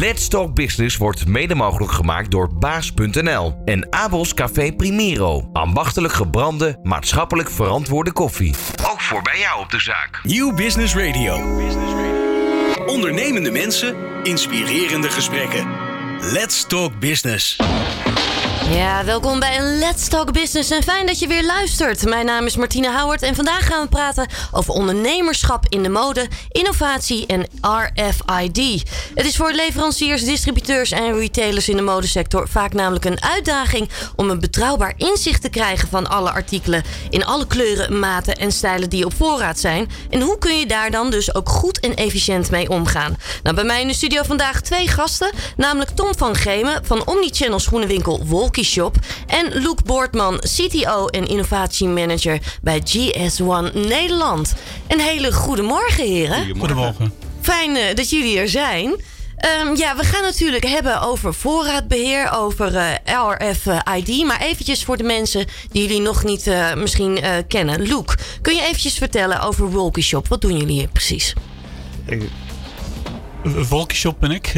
Let's Talk Business wordt mede mogelijk gemaakt door baas.nl en Abels Café Primero. Ambachtelijk gebrande, maatschappelijk verantwoorde koffie. Ook voor bij jou op de zaak. Nieuw Business Radio. Ondernemende mensen, inspirerende gesprekken. Let's Talk Business. Ja, welkom bij een Let's Talk Business en fijn dat je weer luistert. Mijn naam is Martine Howard en vandaag gaan we praten over ondernemerschap in de mode, innovatie en RFID. Het is voor leveranciers, distributeurs en retailers in de modesector vaak namelijk een uitdaging om een betrouwbaar inzicht te krijgen van alle artikelen in alle kleuren, maten en stijlen die op voorraad zijn. En hoe kun je daar dan dus ook goed en efficiënt mee omgaan? Nou, bij mij in de studio vandaag twee gasten, namelijk Tom van Gemen van Omnichannel Schoenenwinkel Wolk Shop. En Luke Boortman, CTO en innovatiemanager bij GS1 Nederland. Een hele goede morgen, heren. Goedemorgen. Fijn uh, dat jullie er zijn. Um, ja, we gaan natuurlijk hebben over voorraadbeheer, over uh, RFID. Maar eventjes voor de mensen die jullie nog niet uh, misschien kennen. Luke, kun je eventjes vertellen over Wolky Shop? Wat doen jullie hier precies? Wolky Shop ben ik.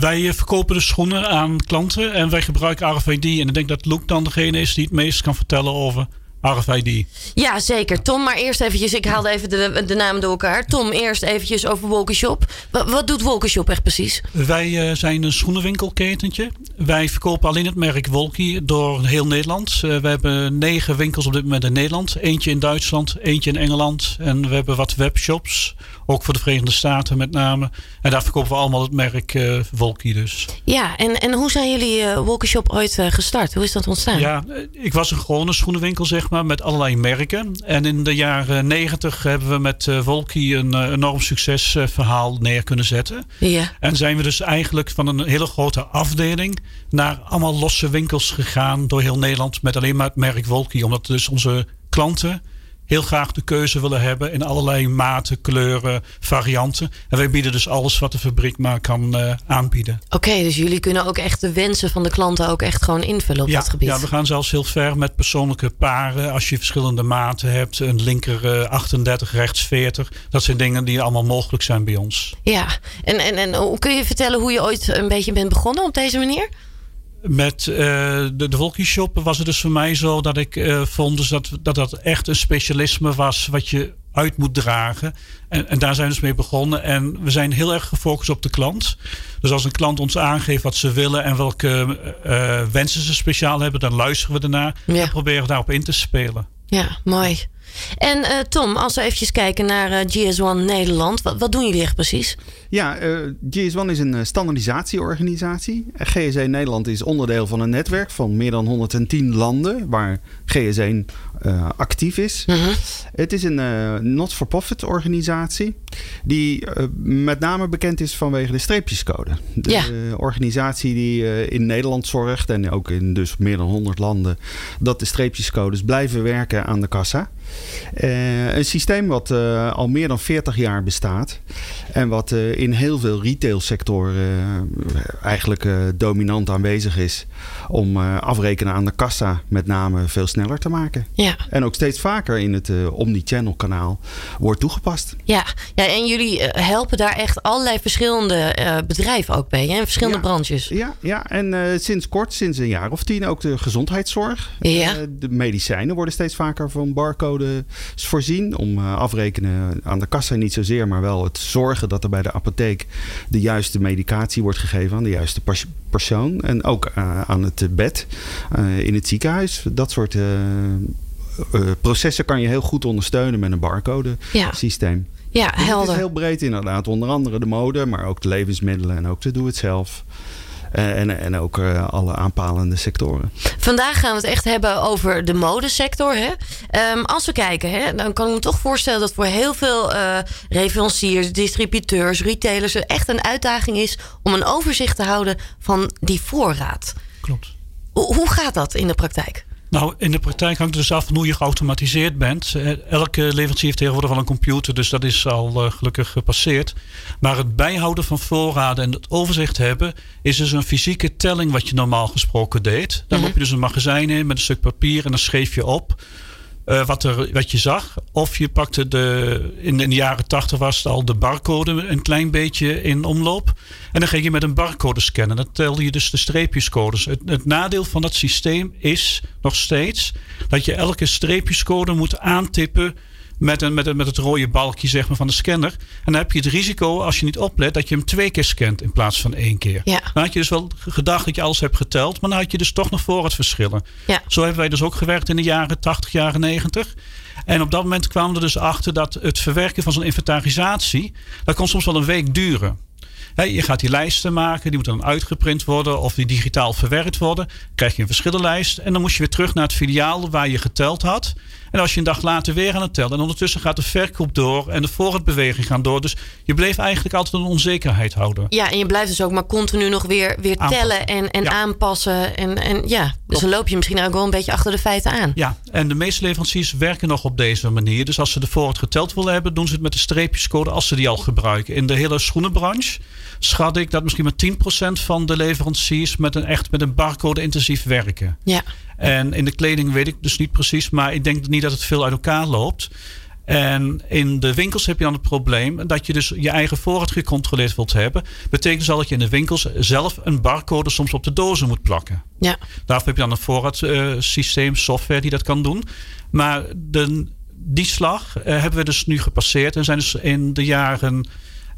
Wij eh, verkopen de schoenen aan klanten en wij gebruiken RFID. En ik denk dat Luke dan degene is die het meest kan vertellen over RFID. Ja, zeker. Tom, maar eerst eventjes, ik haalde even de, de naam door elkaar. Tom, eerst eventjes over Wolkenshop. Wat, wat doet Wolkenshop echt precies? Wij uh, zijn een schoenenwinkelketentje. Wij verkopen alleen het merk Wolkie door heel Nederland. Uh, we hebben negen winkels op dit moment in Nederland. Eentje in Duitsland, eentje in Engeland. En we hebben wat webshops. Ook voor de Verenigde Staten met name. En daar verkopen we allemaal het merk uh, Wolkie dus. Ja, en, en hoe zijn jullie uh, Wolkenshop ooit gestart? Hoe is dat ontstaan? Ja, ik was een gewone schoenenwinkel zeg maar met allerlei merken. En in de jaren negentig hebben we met uh, Wolkie een enorm succesverhaal neer kunnen zetten. Ja. En zijn we dus eigenlijk van een hele grote afdeling naar allemaal losse winkels gegaan door heel Nederland met alleen maar het merk Wolkie. Omdat dus onze klanten heel graag de keuze willen hebben in allerlei maten, kleuren, varianten. En wij bieden dus alles wat de fabriek maar kan uh, aanbieden. Oké, okay, dus jullie kunnen ook echt de wensen van de klanten ook echt gewoon invullen op ja, dat gebied. Ja, we gaan zelfs heel ver met persoonlijke paren. Als je verschillende maten hebt, een linker uh, 38, rechts 40. Dat zijn dingen die allemaal mogelijk zijn bij ons. Ja, en, en, en hoe kun je vertellen hoe je ooit een beetje bent begonnen op deze manier? Met uh, de, de Shop was het dus voor mij zo dat ik uh, vond dus dat, dat dat echt een specialisme was wat je uit moet dragen. En, en daar zijn we dus mee begonnen. En we zijn heel erg gefocust op de klant. Dus als een klant ons aangeeft wat ze willen en welke uh, wensen ze speciaal hebben, dan luisteren we ernaar ja. en proberen daarop in te spelen. Ja, mooi. En Tom, als we eventjes kijken naar uh, GS1 Nederland, wat, wat, doen jullie echt precies? Ja, uh, GS1 is een standaardisatieorganisatie. GS1 Nederland is onderdeel van een netwerk van meer dan 110 landen waar GS1 actief is. -hmm. Het is een not-for-profit organisatie die met name bekend is vanwege de streepjescode. De ja. organisatie die in Nederland zorgt en ook in dus meer dan 100 landen dat de streepjescodes blijven werken aan de kassa. Een systeem wat al meer dan 40 jaar bestaat. En wat uh, in heel veel retailsectoren eigenlijk dominant aanwezig is. Om afrekenen aan de kassa met name veel sneller te maken. Ja. En ook steeds vaker in het Omnichannel kanaal wordt toegepast. Ja, ja en jullie helpen daar echt allerlei verschillende bedrijven ook bij. Hè? Verschillende ja. branches. Ja, ja. en sinds kort, sinds een jaar of tien ook de gezondheidszorg. Ja. de medicijnen worden steeds vaker van barcode voorzien. Om afrekenen aan de kassa niet zozeer, maar wel het zorgen dat er bij de apotheek de juiste medicatie wordt gegeven aan de juiste persoon. En ook uh, aan het bed uh, in het ziekenhuis. Dat soort processen kan je heel goed ondersteunen met een barcode ja. systeem. Ja, dus helder. Het is heel breed inderdaad. Onder andere de mode, maar ook de levensmiddelen en ook de doe-het-zelf. Uh, en, en ook uh, alle aanpalende sectoren. Vandaag gaan we het echt hebben over de modesector. Hè? Um, als we kijken, hè, dan kan ik me toch voorstellen dat voor heel veel uh, leveranciers, distributeurs, retailers er echt een uitdaging is om een overzicht te houden van die voorraad. Klopt. Hoe gaat dat in de praktijk? Nou, in de praktijk hangt het dus af van hoe je geautomatiseerd bent. Elke leverancier heeft tegenwoordig wel een computer, dus dat is al uh, gelukkig gepasseerd. Maar het bijhouden van voorraden en het overzicht hebben is dus een fysieke telling wat je normaal gesproken deed. Dan mm -hmm. loop je dus een magazijn in met een stuk papier en dan schreef je op uh, wat, er, wat je zag. Of je pakte de, in, de jaren 80 was het al de barcode een klein beetje in omloop. En dan ging je met een barcode scannen. Dan telde je dus de streepjescodes. Het nadeel van dat systeem is nog steeds dat je elke streepjescode moet aantippen met, een, met, een, met het rode balkje zeg maar, van de scanner. En dan heb je het risico, als je niet oplet, dat je hem twee keer scant in plaats van één keer. Ja. Dan had je dus wel gedacht dat je alles hebt geteld, maar dan had je dus toch nog voor het verschillen. Ja. Zo hebben wij dus ook gewerkt in de jaren 80, jaren 90. En op dat moment kwamen we er dus achter dat het verwerken van zo'n inventarisatie, dat kon soms wel een week duren. je gaat die lijsten maken, die moeten dan uitgeprint worden of die digitaal verwerkt worden. Krijg je een verschillenlijst en dan moest je weer terug naar het filiaal waar je geteld had. En als je een dag later weer aan het tellen. En ondertussen gaat de verkoop door en de voorraadbeweging gaan door. Dus je bleef eigenlijk altijd een onzekerheid houden. Ja, en je blijft dus ook maar continu nog weer, weer tellen en, en aanpassen. En, en ja, dus dan loop je misschien ook wel een beetje achter de feiten aan. Ja, en de meeste leveranciers werken nog op deze manier. Dus als ze de voorraad geteld willen hebben, doen ze het met de streepjescode als ze die al gebruiken. In de hele schoenenbranche schat ik dat misschien maar 10% van de leveranciers met een echt met een barcode intensief werken. Ja. En in de kleding weet ik dus niet precies, maar ik denk niet dat het veel uit elkaar loopt. En in de winkels heb je dan het probleem dat je dus je eigen voorraad gecontroleerd wilt hebben. Betekent dus al dat je in de winkels zelf een barcode soms op de dozen moet plakken. Ja. Daarvoor heb je dan een voorraadsysteem, software die dat kan doen. Maar de, die slag uh, hebben we dus nu gepasseerd en zijn dus in de jaren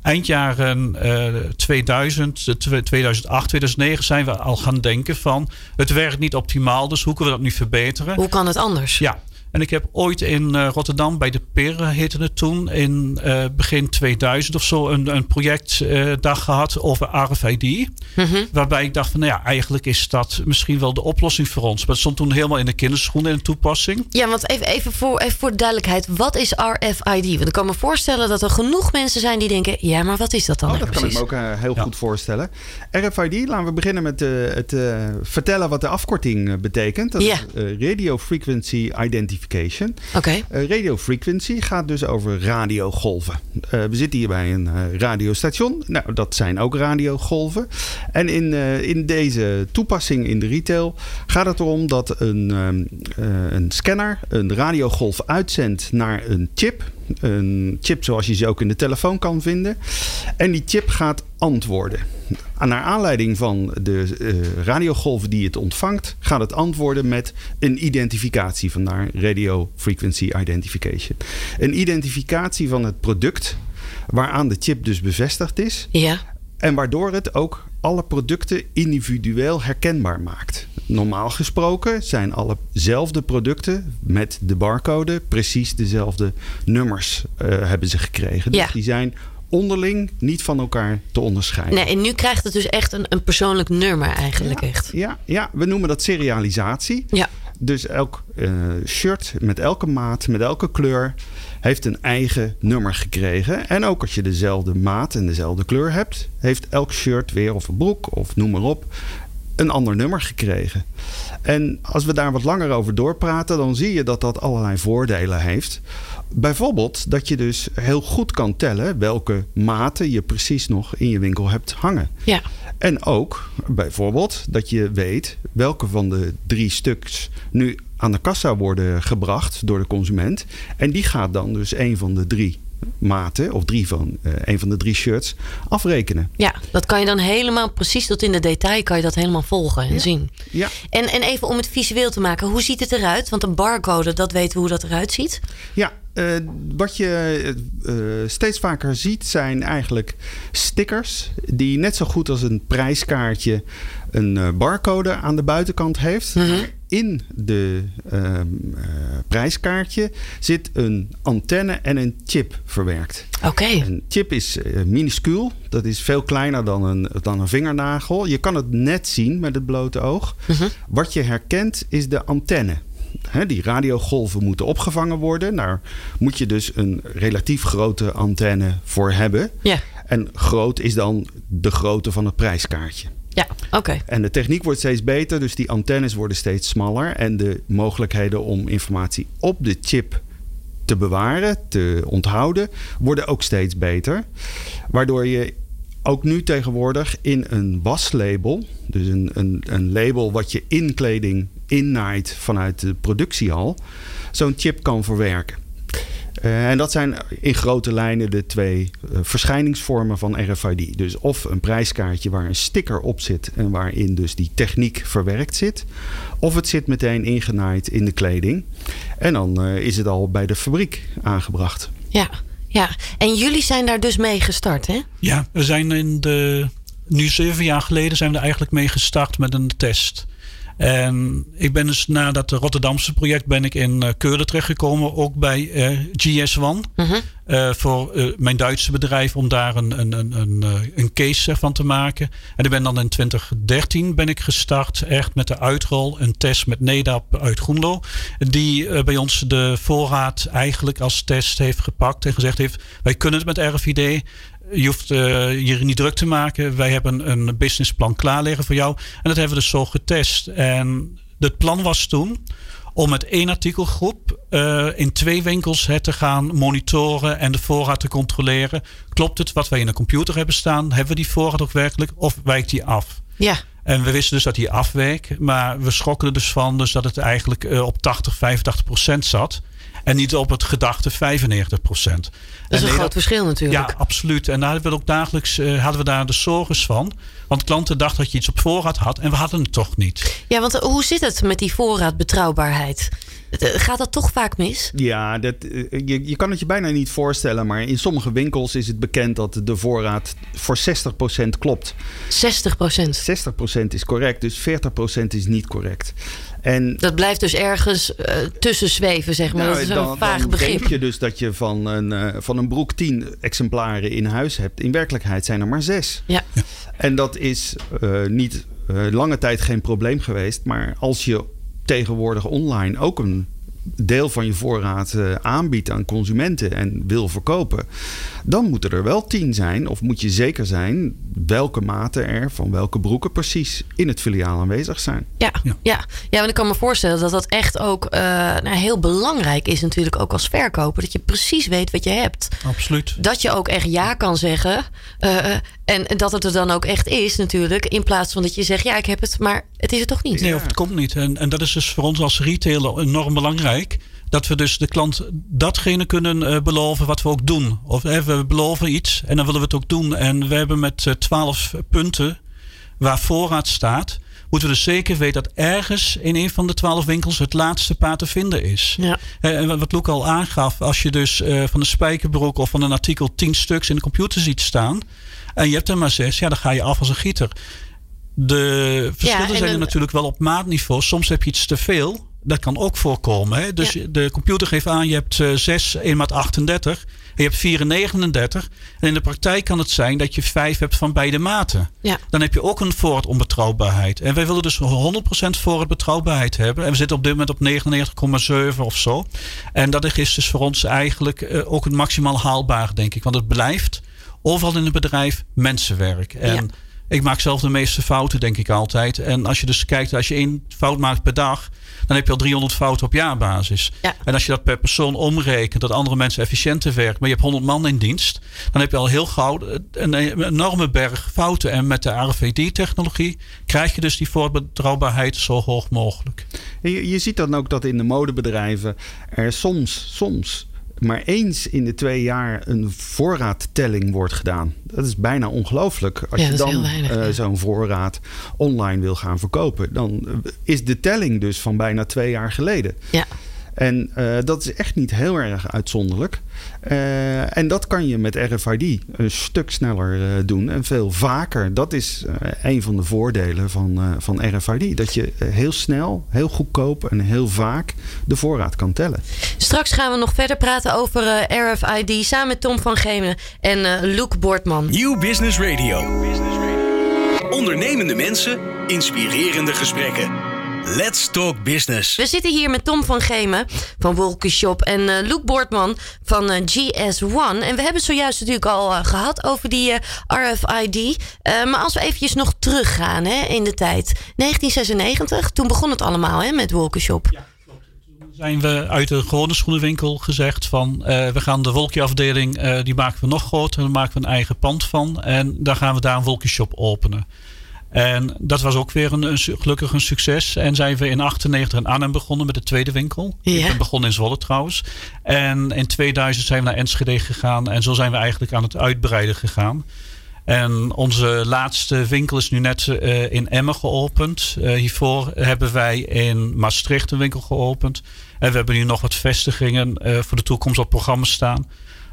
eind jaren uh, 2000, 2008, 2009 zijn we al gaan denken van het werkt niet optimaal, dus hoe kunnen we dat nu verbeteren? Hoe kan het anders? Ja, en ik heb ooit in uh, Rotterdam bij de PIR, heette het toen, in uh, begin 2000 of zo, een, een projectdag uh, gehad over RFID. Mm -hmm. Waarbij ik dacht van, nou ja, eigenlijk is dat misschien wel de oplossing voor ons. Maar het stond toen helemaal in de kinderschoenen in de toepassing. Ja, want even, even, voor, even voor de duidelijkheid, wat is RFID? Want ik kan me voorstellen dat er genoeg mensen zijn die denken, ja, maar wat is dat dan? Oh, nou dat precies? kan ik me ook heel ja. goed voorstellen. RFID, laten we beginnen met het vertellen wat de afkorting betekent. Dat ja. is Radio Frequency Identification. Okay. Uh, radio frequency gaat dus over radiogolven. Uh, we zitten hier bij een uh, radiostation. Nou, dat zijn ook radiogolven. En in, in deze toepassing in de retail gaat het erom dat een, een scanner een radiogolf uitzendt naar een chip. Een chip zoals je ze ook in de telefoon kan vinden. En die chip gaat antwoorden. Naar aanleiding van de uh, radiogolven die het ontvangt, gaat het antwoorden met een identificatie. Vandaar Radio Frequency Identification. Een identificatie van het product waaraan de chip dus bevestigd is. Ja. En waardoor het ook alle producten individueel herkenbaar maakt. Normaal gesproken zijn allezelfde producten met de barcode precies dezelfde nummers uh, hebben ze gekregen. Dus ja. die zijn onderling niet van elkaar te onderscheiden. Nee, en nu krijgt het dus echt een, een persoonlijk nummer eigenlijk ja, echt. Ja, ja, we noemen dat serialisatie. Ja. Dus elk uh, shirt met elke maat, met elke kleur heeft een eigen nummer gekregen. En ook als je dezelfde maat en dezelfde kleur hebt, heeft elk shirt weer of een broek of noem maar op een ander nummer gekregen. En als we daar wat langer over doorpraten, dan zie je dat dat allerlei voordelen heeft. Bijvoorbeeld dat je dus heel goed kan tellen welke maten je precies nog in je winkel hebt hangen. Ja. En ook bijvoorbeeld dat je weet welke van de drie stuks nu aan de kassa worden gebracht door de consument. En die gaat dan dus een van de drie maten of drie van uh, een van de drie shirts afrekenen. Ja, dat kan je dan helemaal precies tot in de detail kan je dat helemaal volgen en ja. zien. Ja. En, en even om het visueel te maken, hoe ziet het eruit? Want een barcode, dat weten we hoe dat eruit ziet. Ja, uh, wat je uh, steeds vaker ziet zijn eigenlijk stickers die net zo goed als een prijskaartje een barcode aan de buitenkant heeft. Mm -hmm. In de uh, prijskaartje zit een antenne en een chip verwerkt. Oké. Okay. Een chip is uh, minuscuul. Dat is veel kleiner dan een, dan een vingernagel. Je kan het net zien met het blote oog. -hmm. Wat je herkent is de antenne. He, die radiogolven moeten opgevangen worden. Daar moet je dus een relatief grote antenne voor hebben. Ja. En groot is dan de grootte van het prijskaartje. Ja, oké. En de techniek wordt steeds beter, dus die antennes worden steeds smaller. En de mogelijkheden om informatie op de chip te bewaren, te onthouden, worden ook steeds beter. Waardoor je ook nu tegenwoordig in een waslabel, dus een, een, een label wat je in kleding in-night vanuit de productiehal zo'n chip kan verwerken. Uh, en dat zijn in grote lijnen de twee uh, verschijningsvormen van RFID. Dus of een prijskaartje waar een sticker op zit en waarin dus die techniek verwerkt zit. Of het zit meteen ingenaaid in de kleding. En dan uh, is het al bij de fabriek aangebracht. Ja, ja, en jullie zijn daar dus mee gestart, hè? Ja, we zijn in de. Nu zeven jaar geleden zijn we er eigenlijk mee gestart met een test. En ik ben dus na dat Rotterdamse project ben ik in uh, Keulen terechtgekomen. Ook bij uh, GS1. Mhm. Uh, voor mijn Duitse bedrijf om daar een, een, een, een, een case van te maken. En ik ben dan in 2013 ben ik gestart. Echt met de uitrol. Een test met NEDAP uit Groenlo. Die bij ons de voorraad eigenlijk als test heeft gepakt. En gezegd heeft wij kunnen het met RFID je hoeft uh, je niet druk te maken. Wij hebben een businessplan klaar liggen voor jou. En dat hebben we dus zo getest. En het plan was toen om met één artikelgroep uh, in twee winkels het te gaan monitoren en de voorraad te controleren. Klopt het wat wij in de computer hebben staan? Hebben we die voorraad ook werkelijk of wijkt die af? Ja. En we wisten dus dat die afweek, maar we schrokken er dus van dus dat het eigenlijk uh, op 80, 85 procent zat. En niet op het gedachte 95 procent. Dat is een groot verschil natuurlijk. Ja, absoluut. En daar hadden we ook dagelijks uh, hadden we daar de zorgen van. Want klanten dachten dat je iets op voorraad had en we hadden het toch niet. Ja, want hoe zit het met die voorraadbetrouwbaarheid? Gaat dat toch vaak mis? Ja, dat, je, je kan het je bijna niet voorstellen. Maar in sommige winkels is het bekend dat de voorraad voor 60% klopt. 60%? 60% is correct, dus 40% is niet correct. En, dat blijft dus ergens uh, tussen zweven, zeg maar. Nou, dat is een vaag dan begrip. denk je dus dat je van een, uh, van een broek 10 exemplaren in huis hebt. In werkelijkheid zijn er maar zes. Ja. ja. En dat is uh, niet lange tijd geen probleem geweest. Maar als je tegenwoordig online ook een deel van je voorraad uh, aanbiedt aan consumenten en wil verkopen, dan moeten er wel tien zijn, of moet je zeker zijn welke maten er van welke broeken precies in het filiaal aanwezig zijn. Ja, ja. ja. ja want ik kan me voorstellen dat dat echt ook uh, nou, heel belangrijk is, natuurlijk ook als verkoper, dat je precies weet wat je hebt. Absoluut. Dat je ook echt ja kan zeggen. Uh, en, en dat het er dan ook echt is, natuurlijk. In plaats van dat je zegt, ja, ik heb het, maar het is het toch niet. Nee, of het komt niet. En, en dat is dus voor ons als retailer enorm belangrijk. Dat we dus de klant datgene kunnen uh, beloven wat we ook doen. Of uh, we beloven iets en dan willen we het ook doen. En we hebben met twaalf uh, punten waar voorraad staat. Moeten we dus zeker weten dat ergens in een van de twaalf winkels het laatste paar te vinden is. Ja. En wat Loek al aangaf, als je dus van een spijkerbroek of van een artikel tien stuks in de computer ziet staan. En je hebt er maar zes, ja, dan ga je af als een gieter. De verschillen ja, zijn er natuurlijk wel op maatniveau. Soms heb je iets te veel. Dat kan ook voorkomen. Hè? Dus ja. de computer geeft aan, je hebt uh, 6, 1 maat 38. Je hebt 4 en 39. En in de praktijk kan het zijn dat je 5 hebt van beide maten. Ja. Dan heb je ook een voorraad onbetrouwbaarheid. En wij willen dus 100% voorraad betrouwbaarheid hebben. En we zitten op dit moment op 99,7 of zo. En dat is dus voor ons eigenlijk uh, ook het maximaal haalbaar, denk ik. Want het blijft overal in het bedrijf mensenwerk. En ja. Ik maak zelf de meeste fouten, denk ik altijd. En als je dus kijkt, als je één fout maakt per dag, dan heb je al 300 fouten op jaarbasis. Ja. En als je dat per persoon omrekent, dat andere mensen efficiënter werken, maar je hebt 100 man in dienst, dan heb je al heel gauw een, enorme berg fouten. En met de RFID-technologie krijg je dus die voorbetrouwbaarheid zo hoog mogelijk. Je, je ziet dan ook dat in de modebedrijven er soms, soms maar eens in de twee jaar een voorraadtelling wordt gedaan. Dat is bijna ongelooflijk. Als ja, je dan weinig, uh, ja. zo'n voorraad online wil gaan verkopen, dan is de telling dus van bijna twee jaar geleden. Ja. En uh, dat is echt niet heel erg uitzonderlijk. Uh, en dat kan je met RFID een stuk sneller uh, doen en veel vaker. Dat is een van de voordelen van, van RFID. Dat je heel snel, heel goedkoop en heel vaak de voorraad kan tellen. Straks gaan we nog verder praten over RFID samen met Tom van Gemen en Luc Boortman. Nieuw Business Radio. Ondernemende mensen, inspirerende gesprekken. Let's Talk Business. We zitten hier met Tom van Gemen van Wolkenshop en uh, Luc Boortman van uh, GS1. En we hebben het zojuist natuurlijk al uh, gehad over die RFID. maar als we eventjes nog teruggaan hè, in de tijd. 1996, toen begon het allemaal hè, met Wolkenshop. Ja zijn we uit de gewone schoenenwinkel gezegd van uh, we gaan de wolkjeafdeling, uh, die maken we nog groter, daar maken we een eigen pand van en daar gaan we daar een wolkenshop openen. En dat was ook weer een, een, gelukkig een succes. En zijn we in 98 in Arnhem begonnen met de tweede winkel. Ja. Ik ben begonnen in Zwolle trouwens. En in 2000 zijn we naar Enschede gegaan. En zo zijn we eigenlijk aan het uitbreiden gegaan. En onze laatste winkel is nu net uh, in Emmen geopend. Uh, hiervoor hebben wij in Maastricht een winkel geopend. En we hebben nu nog wat vestigingen uh, voor de toekomst op programma staan.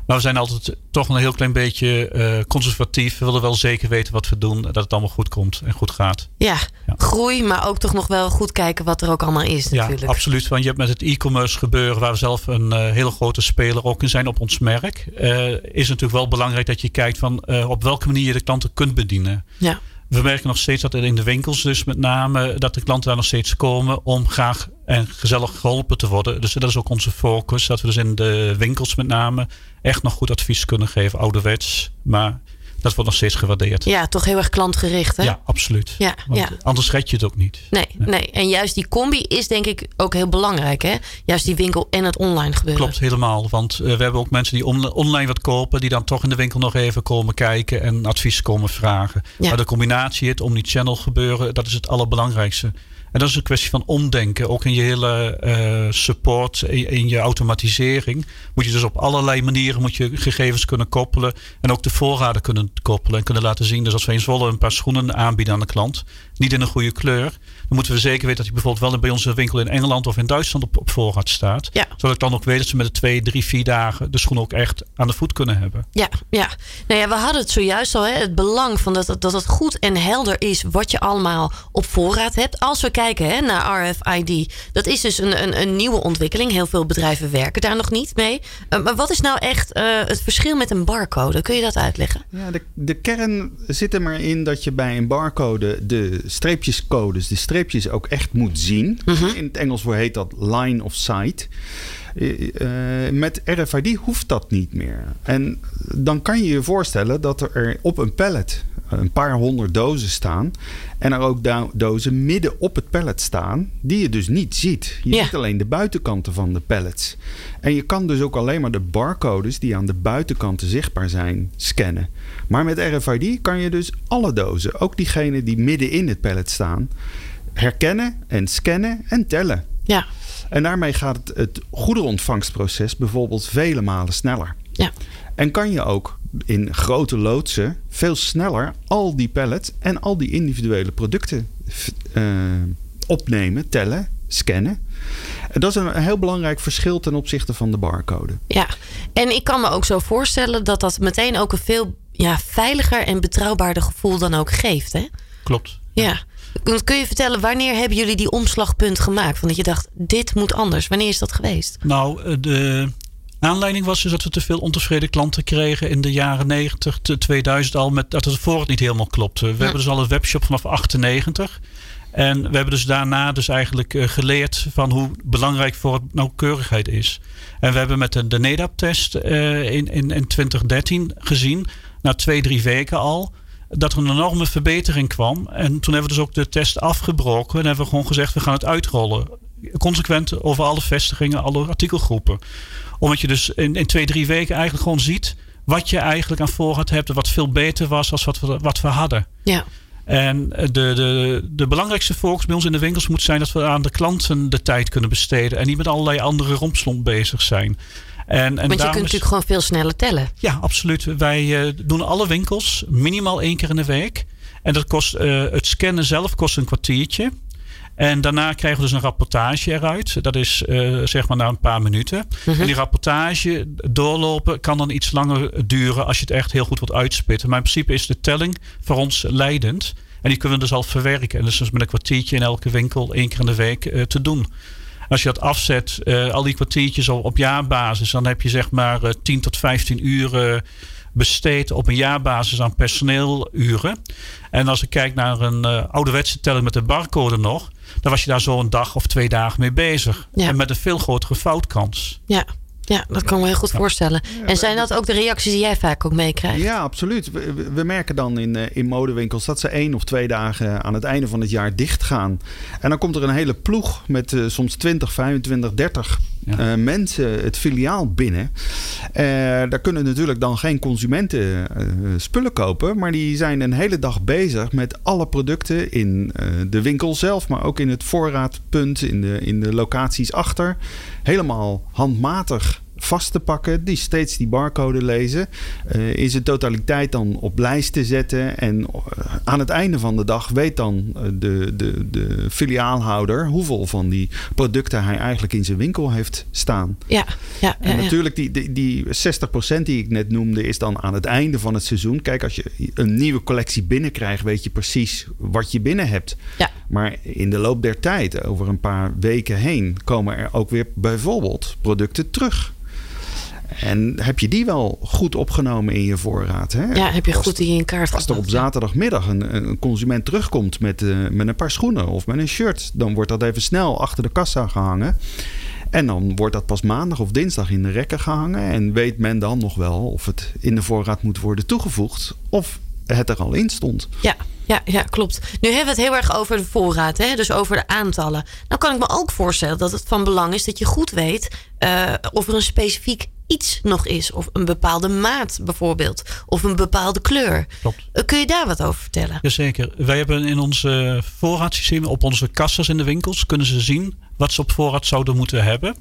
Maar we zijn altijd toch een heel klein beetje uh, conservatief. We willen wel zeker weten wat we doen. Dat het allemaal goed komt en goed gaat. Ja, ja, groei, maar ook toch nog wel goed kijken wat er ook allemaal is natuurlijk. Ja, absoluut. Want je hebt met het e-commerce gebeuren... waar we zelf een uh, hele grote speler ook in zijn op ons merk... Uh, is natuurlijk wel belangrijk dat je kijkt van... op welke manier je de klanten kunt bedienen. Ja. We merken nog steeds dat in de winkels dus met name... dat de klanten daar nog steeds komen om graag en gezellig geholpen te worden. Dus dat is ook onze focus. Dat we dus in de winkels met name echt nog goed advies kunnen geven. Ouderwets, maar dat wordt nog steeds gewaardeerd. Ja, toch heel erg klantgericht hè? Ja, absoluut. Ja, ja. Anders red je het ook niet. Nee, nee, En juist die combi is denk ik ook heel belangrijk hè? Juist die winkel en het online gebeuren. Klopt, helemaal. Want uh, we hebben ook mensen die on online wat kopen... die dan toch in de winkel nog even komen kijken en advies komen vragen. Ja. Maar de combinatie, het omni-channel gebeuren... dat is het allerbelangrijkste. En dat is een kwestie van omdenken. Ook in je hele uh, support, in, in, je automatisering. Moet je dus op allerlei manieren moet je gegevens kunnen koppelen. En ook de voorraden kunnen koppelen. En kunnen laten zien. Dus als we in Zwolle een paar schoenen aanbieden aan de klant. Niet in een goede kleur dan moeten we zeker weten dat hij bijvoorbeeld wel bij onze winkel in Engeland of in Duitsland op, op voorraad staat. Ja. Zodat ik dan ook weet dat ze met de twee, drie, vier dagen de schoen ook echt aan de voet kunnen hebben. Ja, ja. Nou ja, we hadden het zojuist al. Hè, het belang van dat, dat het goed en helder is wat je allemaal op voorraad hebt. Als we kijken hè, naar RFID, dat is dus een, een, een nieuwe ontwikkeling. Heel veel bedrijven werken daar nog niet mee. Uh, maar wat is nou echt uh, het verschil met een barcode? Kun je dat uitleggen? Ja, de, de kern zit er maar in dat je bij een barcode de streepjescodes, de streepjes streepjes ook echt moet zien. Mhm. In het Engels heet dat line of sight. Uh, met RFID hoeft dat niet meer. En dan kan je je voorstellen dat er op een pallet een paar honderd dozen staan. En er ook dozen midden op het pallet staan, die je dus niet ziet. Je ziet alleen de buitenkanten van de pallets. En je kan dus ook alleen maar de barcodes die aan de buitenkanten zichtbaar zijn, scannen. Maar met RFID kan je dus alle dozen, ook diegene die midden in het pallet staan, herkennen en scannen en tellen. Ja. En daarmee gaat het, het goederenontvangstproces bijvoorbeeld vele malen sneller. Ja. En kan je ook in grote loodsen veel sneller al die pallets en al die individuele producten uh, opnemen, tellen, scannen. En dat is een heel belangrijk verschil ten opzichte van de barcode. Ja, en ik kan me ook zo voorstellen dat dat meteen ook een veel ja, veiliger en betrouwbaarder gevoel dan ook geeft. Hè? Klopt. Ja. Kun je vertellen, wanneer hebben jullie die omslagpunt gemaakt? Van dat je dacht, dit moet anders. Wanneer is dat geweest? Nou, de aanleiding was dus dat we te veel ontevreden klanten kregen in de jaren 90, 2000 al. Met dat het voorraad niet helemaal klopte. We hebben dus al een webshop vanaf 98. En we hebben dus daarna dus eigenlijk geleerd van hoe belangrijk voor het nauwkeurigheid is. En we hebben met de, de NEDAP-test in, in, in 2013 gezien, na twee, drie weken al, dat er een enorme verbetering kwam. En toen hebben we dus ook de test afgebroken. En hebben we gewoon gezegd, we gaan het uitrollen. Consequent over alle vestigingen, alle artikelgroepen. Omdat je dus in, in twee, drie weken eigenlijk gewoon ziet... wat je eigenlijk aan voorraad hebt. Wat veel beter was als wat we, wat we hadden. Ja. En de, de, de belangrijkste focus bij ons in de winkels moet zijn... dat we aan de klanten de tijd kunnen besteden. En niet met allerlei andere rompslomp bezig zijn. En, en Want je kunt natuurlijk gewoon veel sneller tellen. Ja, absoluut. Wij uh, doen alle winkels minimaal één keer in de week. En dat kost, uh, het scannen zelf kost een kwartiertje. En daarna krijgen we dus een rapportage eruit. Dat is uh, zeg maar na een paar minuten. Mhm. En die rapportage doorlopen kan dan iets langer duren als je het echt heel goed wilt uitspitten. Maar in principe is de telling voor ons leidend. En die kunnen we dus al verwerken. En dus, dus met een kwartiertje in elke winkel één keer in de week uh, te doen. Als je dat afzet, uh, al die kwartiertjes op, op jaarbasis, dan heb je zeg maar uh, 10 tot 15 uur besteed op een jaarbasis aan personeeluren. En als ik kijk naar een uh, ouderwetse telling met de barcode nog, dan was je daar zo een dag of twee dagen mee bezig. Ja. En met een veel grotere foutkans. Ja. Ja, dat kan ik me heel goed voorstellen. En zijn dat ook de reacties die jij vaak ook meekrijgt? Ja, absoluut. We, we merken dan in, in modewinkels dat ze één of twee dagen aan het einde van het jaar dicht gaan. En dan komt er een hele ploeg met uh, soms 20, 25, 30 uh, mensen het filiaal binnen. Uh, daar kunnen natuurlijk dan geen consumenten uh, spullen kopen. Maar die zijn een hele dag bezig met alle producten in de winkel zelf. Maar ook in het voorraadpunt, in de, in de locaties achter. Helemaal handmatig vast te pakken, die steeds die barcode lezen, uh, in zijn totaliteit dan op lijst te zetten. En uh, aan het einde van de dag weet dan uh, de, de, de filiaalhouder hoeveel van die producten hij eigenlijk in zijn winkel heeft staan. Ja, ja. En ja, natuurlijk, die, die, die 60% die ik net noemde, is dan aan het einde van het seizoen. Kijk, als je een nieuwe collectie binnenkrijgt, weet je precies wat je binnen hebt. Ja. Maar in de loop der tijd, over een paar weken heen, komen er ook weer bijvoorbeeld producten terug. En heb je die wel goed opgenomen in je voorraad? Hè? Ja, heb je goed die in kaart Als er op zaterdagmiddag een, een consument terugkomt met, uh, met een paar schoenen of met een shirt, dan wordt dat even snel achter de kassa gehangen. En dan wordt dat pas maandag of dinsdag in de rekken gehangen. En weet men dan nog wel of het in de voorraad moet worden toegevoegd of het er al in stond. Ja, ja, ja, klopt. Nu hebben we het heel erg over de voorraad, hè? dus over de aantallen. Nou kan ik me ook voorstellen dat het van belang is dat je goed weet uh, of er een specifiek iets nog is. Of een bepaalde maat bijvoorbeeld. Of een bepaalde kleur. Klopt. Kun je daar wat over vertellen? Jazeker. Wij hebben in onze voorraadsysteem, op onze kassas in de winkels, kunnen ze zien wat ze op voorraad zouden moeten hebben.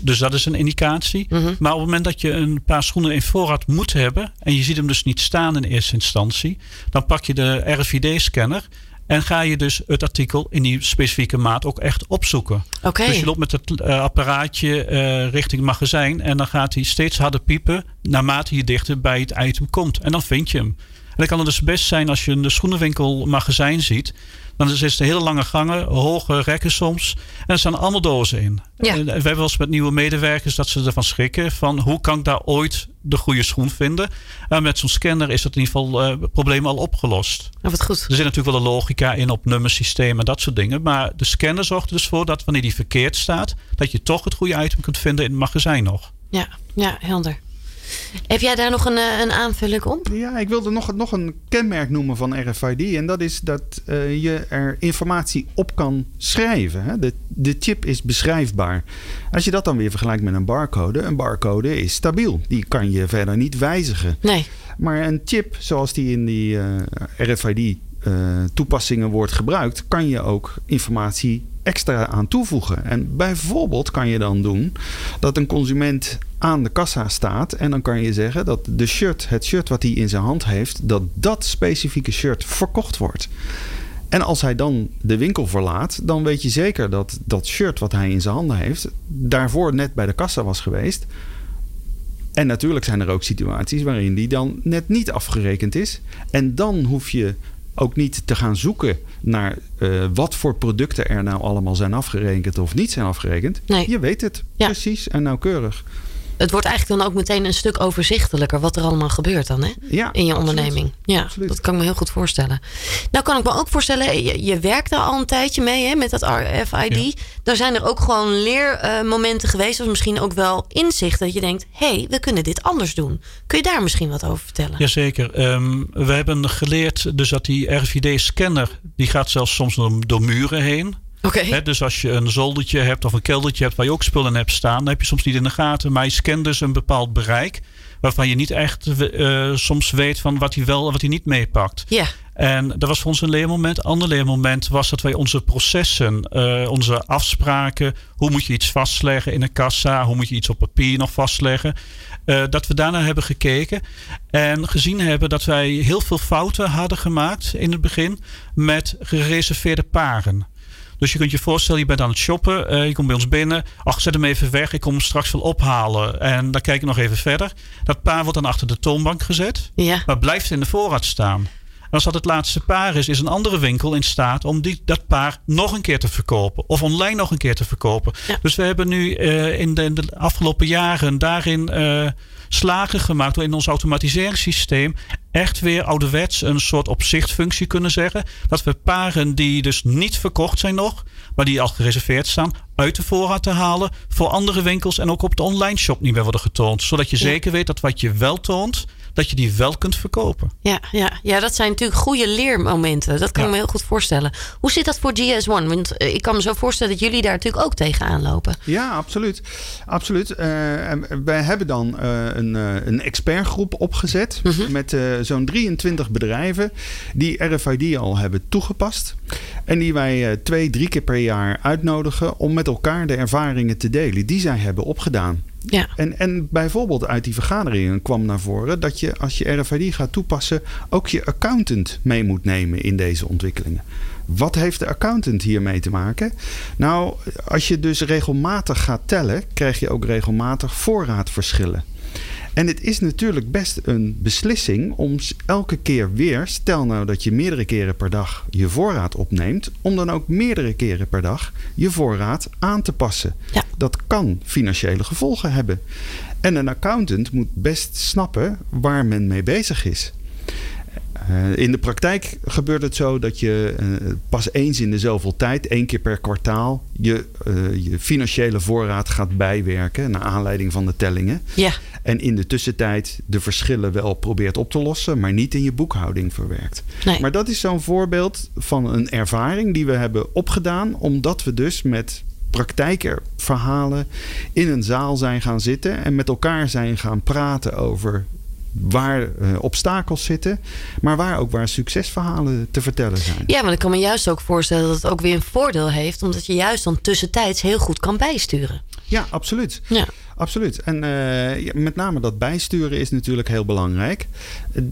Dus dat is een indicatie. Mhm. Maar op het moment dat je een paar schoenen in voorraad moet hebben. en je ziet hem dus niet staan in eerste instantie. dan pak je de RFID-scanner. En ga je dus het artikel in die specifieke maat ook echt opzoeken. Dus je loopt met het uh, apparaatje uh, richting het magazijn. En dan gaat hij steeds harder piepen. naarmate je dichter bij het item komt. En dan vind je hem. En dan kan het dus best zijn als je een schoenenwinkel magazijn ziet. Dan is het hele lange gangen, hoge rekken soms. En er staan allemaal dozen in. Ja. En we hebben wel eens met nieuwe medewerkers dat ze ervan schrikken. Van hoe kan ik daar ooit de goede schoen vinden? En met zo'n scanner is dat in ieder geval uh, het probleem al opgelost. Nou, wat goed. Er zit natuurlijk wel een logica in op nummersystemen en dat soort dingen. Maar de scanner zorgt er dus voor dat wanneer die verkeerd staat, dat je toch het goede item kunt vinden in het magazijn nog. Ja, ja helder. Heb jij daar nog een, een aanvulling op? Ja, ik wilde nog, nog een kenmerk noemen van RFID. En dat is dat uh, je er informatie op kan schrijven. Hè? De, de chip is beschrijfbaar. Als je dat dan weer vergelijkt met een barcode. Een barcode is stabiel. Die kan je verder niet wijzigen. Nee. Maar een chip zoals die in die uh, RFID uh, toepassingen wordt gebruikt, kan je ook informatie extra aan toevoegen. En bijvoorbeeld kan je dan doen dat een consument aan de kassa staat en dan kan je zeggen dat de shirt, het shirt wat hij in zijn hand heeft, dat dat specifieke shirt verkocht wordt. En als hij dan de winkel verlaat, dan weet je zeker dat dat shirt wat hij in zijn handen heeft, daarvoor net bij de kassa was geweest. En natuurlijk zijn er ook situaties waarin die dan net niet afgerekend is. En dan hoef je ook niet te gaan zoeken naar uh, wat voor producten er nou allemaal zijn afgerekend of niet zijn afgerekend. Nee. Je weet het Ja. precies en nauwkeurig. Het wordt eigenlijk dan ook meteen een stuk overzichtelijker wat er allemaal gebeurt dan hè? Ja, in je absoluut. onderneming. Ja, Absoluut. dat kan ik me heel goed voorstellen. Nou kan ik me ook voorstellen, je, je werkt daar al een tijdje mee hè, met dat RFID. Ja. Daar zijn er ook gewoon leermomenten geweest, of misschien ook wel inzichten dat je denkt, hé, hey, we kunnen dit anders doen. Kun je daar misschien wat over vertellen? Jazeker. Ehm we hebben geleerd dus dat die RFID-scanner... die gaat zelfs soms door, door muren heen. Oké. Dus als je een zoldertje hebt of een keldertje hebt... waar je ook spullen hebt staan... dan heb je soms niet in de gaten. Maar je scant dus een bepaald bereik... waarvan je niet echt eh, soms weet van wat hij wel en wat hij niet meepakt. Ja, En dat was voor ons een leermoment. Een ander leermoment was dat wij onze processen, eh, onze afspraken, hoe moet je iets vastleggen in een kassa, hoe moet je iets op papier nog vastleggen, eh, dat we daarna hebben gekeken en gezien hebben dat wij heel veel fouten hadden gemaakt in het begin met gereserveerde paren. Dus je kunt je voorstellen, je bent aan het shoppen. eh, je komt bij ons binnen. Ach, zet hem even weg. Ik kom hem straks wel ophalen. En dan kijk ik nog even verder. Dat paar wordt dan achter de toonbank gezet. ja. Maar blijft in de voorraad staan. En als dat het laatste paar is, is een andere winkel in staat om die, dat paar nog een keer te verkopen. Of online nog een keer te verkopen. Ja. Dus we hebben nu eh, in, de, in de afgelopen jaren daarin eh, slagen gemaakt door in ons automatiseringssysteem echt weer ouderwets een soort opzichtfunctie kunnen zeggen. Dat we paren die dus niet verkocht zijn nog, maar die al gereserveerd staan, uit de voorraad te halen voor andere winkels en ook op de online shop niet meer worden getoond. Zodat je zeker weet dat wat je wel toont, dat je die wel kunt verkopen. Ja, ja, ja dat zijn natuurlijk goede leermomenten. Dat kan ik me heel goed voorstellen. Hoe zit dat voor GS1? Want eh, ik kan me zo voorstellen dat jullie daar natuurlijk ook tegenaan lopen. Ja, absoluut. absoluut. Uh, wij hebben dan uh, een, een expertgroep opgezet mhm. met zo'n 23 bedrijven die RFID al hebben toegepast. En die wij twee, drie keer per jaar uitnodigen om met elkaar de ervaringen te delen die zij hebben opgedaan. Ja. En, en bijvoorbeeld uit die vergaderingen kwam naar voren dat je als je RFID gaat toepassen ook je accountant mee moet nemen in deze ontwikkelingen. Wat heeft de accountant hiermee te maken? Nou, als je dus regelmatig gaat tellen, krijg je ook regelmatig voorraadverschillen. En het is natuurlijk best een beslissing om elke keer weer, stel nou dat je meerdere keren per dag je voorraad opneemt, om dan ook meerdere keren per dag je voorraad aan te passen. Ja. Dat kan financiële gevolgen hebben. En een accountant moet best snappen waar men mee bezig is. Uh, in de praktijk gebeurt het zo dat je uh, pas eens in de zoveel tijd, één keer per kwartaal, je, uh, je financiële voorraad gaat bijwerken naar aanleiding van de tellingen. Ja. En in de tussentijd de verschillen wel probeert op te lossen, maar niet in je boekhouding verwerkt. Nee. Maar dat is zo'n voorbeeld van een ervaring die we hebben opgedaan, omdat we dus met praktijkerverhalen in een zaal zijn gaan zitten en met elkaar zijn gaan praten over waar uh, obstakels zitten, maar waar ook waar succesverhalen te vertellen zijn. Ja, want ik kan me juist ook voorstellen dat het ook weer een voordeel heeft, omdat je juist dan tussentijds heel goed kan bijsturen. Ja, absoluut. Ja. Absoluut. En uh, met name dat bijsturen is natuurlijk heel belangrijk.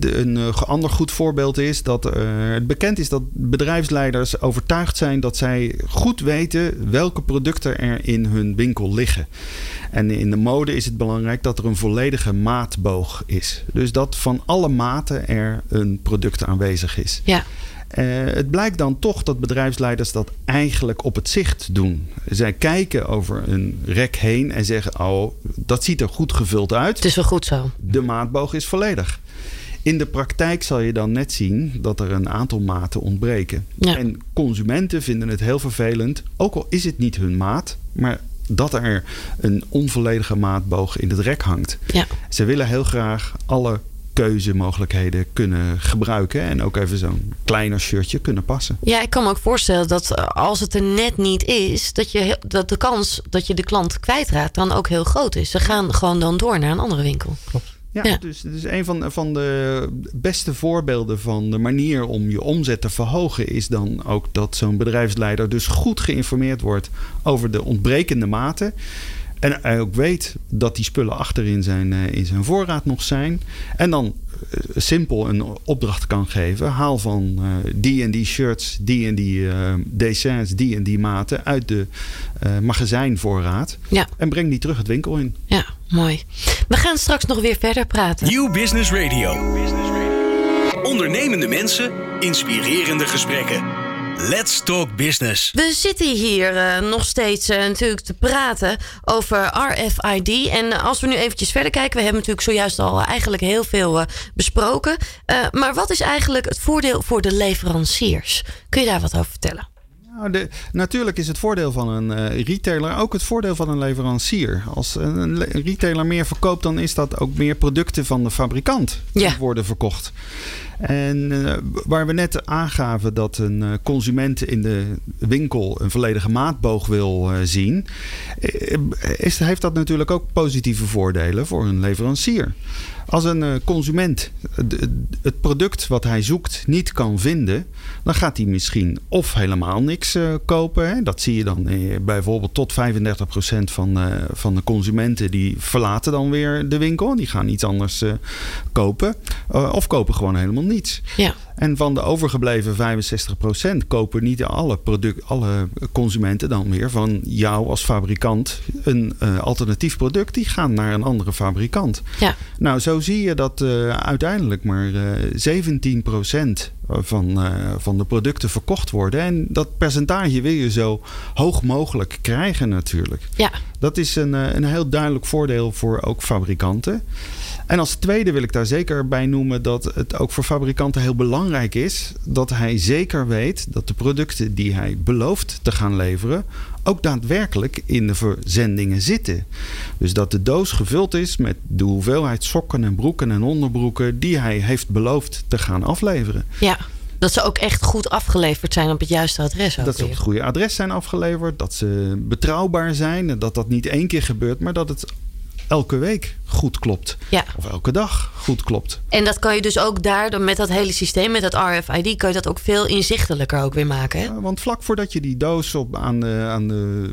Een uh, ander goed voorbeeld is dat uh, het bekend is dat bedrijfsleiders overtuigd zijn dat zij goed weten welke producten er in hun winkel liggen. En in de mode is het belangrijk dat er een volledige maatboog is. Dus dat van alle maten er een product aanwezig is. Ja. Uh, het blijkt dan toch dat bedrijfsleiders dat eigenlijk op het zicht doen. Zij kijken over een rek heen en zeggen: Oh, dat ziet er goed gevuld uit. Het is wel goed zo. De maatboog is volledig. In de praktijk zal je dan net zien dat er een aantal maten ontbreken. Ja. En consumenten vinden het heel vervelend, ook al is het niet hun maat, maar dat er een onvolledige maatboog in het rek hangt. Ja. Ze willen heel graag alle keuzemogelijkheden kunnen gebruiken. En ook even zo'n kleiner shirtje kunnen passen. Ja, ik kan me ook voorstellen dat eh, als het er net niet is, dat, je, dat de kans dat je de klant kwijtraakt dan ook heel groot is. Ze gaan gewoon dan door naar een andere winkel. Klopt. Ja, dus het is een van, van de beste voorbeelden van de manier om je omzet te verhogen, is dan ook dat zo'n bedrijfsleider dus goed geïnformeerd wordt over de ontbrekende maten. En hij ook weet dat die spullen achterin zijn, uh, in zijn voorraad nog zijn. En dan uh, simpel een opdracht kan geven. Haal van uh, die en die shirts, die en die dessins, die en die maten uit de magazijnvoorraad. Ja. En breng die terug het winkel in. Ja, mooi. We gaan straks nog weer verder praten. New Business Radio. New Business Radio. Ondernemende mensen, inspirerende gesprekken. Let's Talk Business. We zitten hier uh, nog steeds uh, natuurlijk te praten over RFID. En als we nu eventjes verder kijken, we hebben natuurlijk zojuist al eigenlijk heel veel besproken. maar wat is eigenlijk het voordeel voor de leveranciers? Kun je daar wat over vertellen? Nou, de, natuurlijk is het voordeel van een retailer ook het voordeel van een leverancier. Als een retailer meer verkoopt, dan is dat ook meer producten van de fabrikant die worden verkocht. En uh, waar we net aangaven dat een uh, consument in de winkel een volledige maatboog wil zien, is, heeft dat natuurlijk ook positieve voordelen voor een leverancier. Als een consument het product wat hij zoekt niet kan vinden, dan gaat hij misschien of helemaal niks kopen. Hè. Dat zie je dan bijvoorbeeld tot 35% van, van de consumenten die verlaten dan weer de winkel. Die gaan iets anders kopen. of kopen gewoon helemaal niets. Ja. En van de overgebleven 65% kopen niet alle, product, alle consumenten dan weer van jou als fabrikant een uh, alternatief product. Die gaan naar een andere fabrikant. Ja. Nou, zo zie je dat uh, uiteindelijk maar uh, 17% van, van de producten verkocht worden. En dat percentage wil je zo hoog mogelijk krijgen natuurlijk. Ja. Dat is een, een heel duidelijk voordeel voor ook fabrikanten. En als tweede wil ik daar zeker bij noemen dat het ook voor fabrikanten heel belangrijk is dat hij zeker weet dat de producten die hij belooft te gaan leveren ook daadwerkelijk in de verzendingen zitten. Dus dat de doos gevuld is met de hoeveelheid sokken en broeken en onderbroeken die hij heeft beloofd te gaan afleveren. Ja. Dat ze ook echt goed afgeleverd zijn op het juiste adres. dat ze op het goede adres zijn afgeleverd. Dat ze betrouwbaar zijn. En dat dat niet één keer gebeurt, maar dat het elke week goed klopt. Ja. Of elke dag goed klopt. En dat kan je dus ook daar, met dat hele systeem, met dat RFID, kan je dat ook veel inzichtelijker ook weer maken. Hè? want vlak voordat je die doos op, aan de, aan de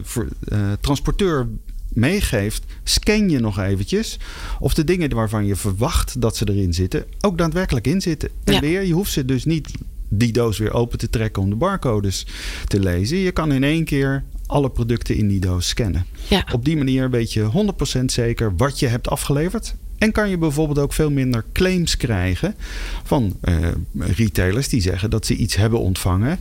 uh, transporteur meegeeft, scan je nog eventjes of de dingen waarvan je verwacht dat ze erin zitten, ook daadwerkelijk in zitten. En weer, je hoeft ze dus niet die doos weer open te trekken om de barcodes te lezen. Je kan in één keer alle producten in die doos scannen. Ja. Op die manier weet je 100% zeker wat je hebt afgeleverd. En kan je bijvoorbeeld ook veel minder claims krijgen van uh, retailers die zeggen dat ze iets hebben ontvangen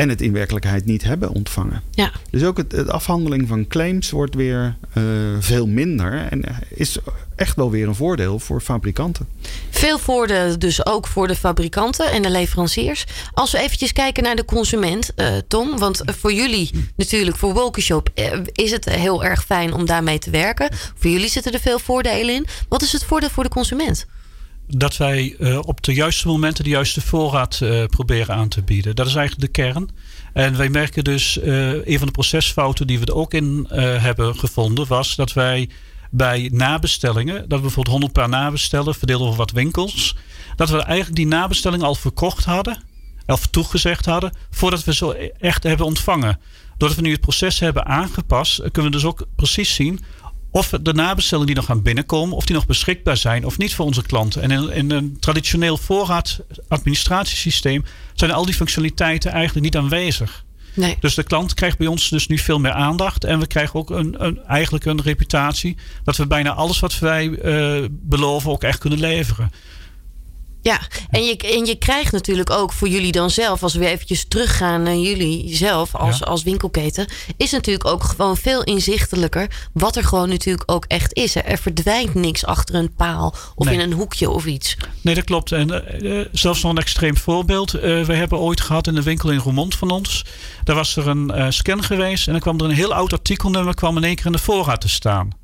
en het in werkelijkheid niet hebben ontvangen. Ja. Dus ook het, afhandeling van claims wordt weer uh, veel minder en is echt wel weer een voordeel voor fabrikanten. Veel voordelen dus ook voor de fabrikanten en de leveranciers. Als we eventjes kijken naar de consument, uh, Tom. Want voor jullie natuurlijk, voor Wolkenshop, uh, is het heel erg fijn om daarmee te werken. Voor jullie zitten er veel voordelen in. Wat is het voordeel voor de consument? Dat wij uh, op de juiste momenten de juiste voorraad uh, proberen aan te bieden. Dat is eigenlijk de kern. En wij merken dus, uh, een van de procesfouten die we er ook in hebben gevonden, was dat wij bij nabestellingen, dat we bijvoorbeeld 100 paar nabestellen, verdeeld over wat winkels, dat we eigenlijk die nabestelling al verkocht hadden, of toegezegd hadden, voordat we zo echt hebben ontvangen. Doordat we nu het proces hebben aangepast, kunnen we dus ook precies zien of de nabestellingen die nog gaan binnenkomen, of die nog beschikbaar zijn of niet voor onze klanten. En in, in een traditioneel voorraadadministratiesysteem zijn al die functionaliteiten eigenlijk niet aanwezig. Nee. Dus de klant krijgt bij ons dus nu veel meer aandacht. En we krijgen ook een, een eigenlijk een reputatie dat we bijna alles wat wij uh, beloven ook echt kunnen leveren. Ja, en je, en je krijgt natuurlijk ook voor jullie dan zelf, als we eventjes teruggaan naar jullie zelf als, ja. als winkelketen, is natuurlijk ook gewoon veel inzichtelijker wat er gewoon natuurlijk ook echt is. Er verdwijnt niks achter een paal of nee. in een hoekje of iets. Nee, dat klopt. En uh, zelfs nog een extreem voorbeeld. Uh, we hebben ooit gehad in de winkel in Roermond van ons. Daar was er een uh, scan geweest en dan kwam er een heel oud artikelnummer kwam in één keer in de voorraad te staan.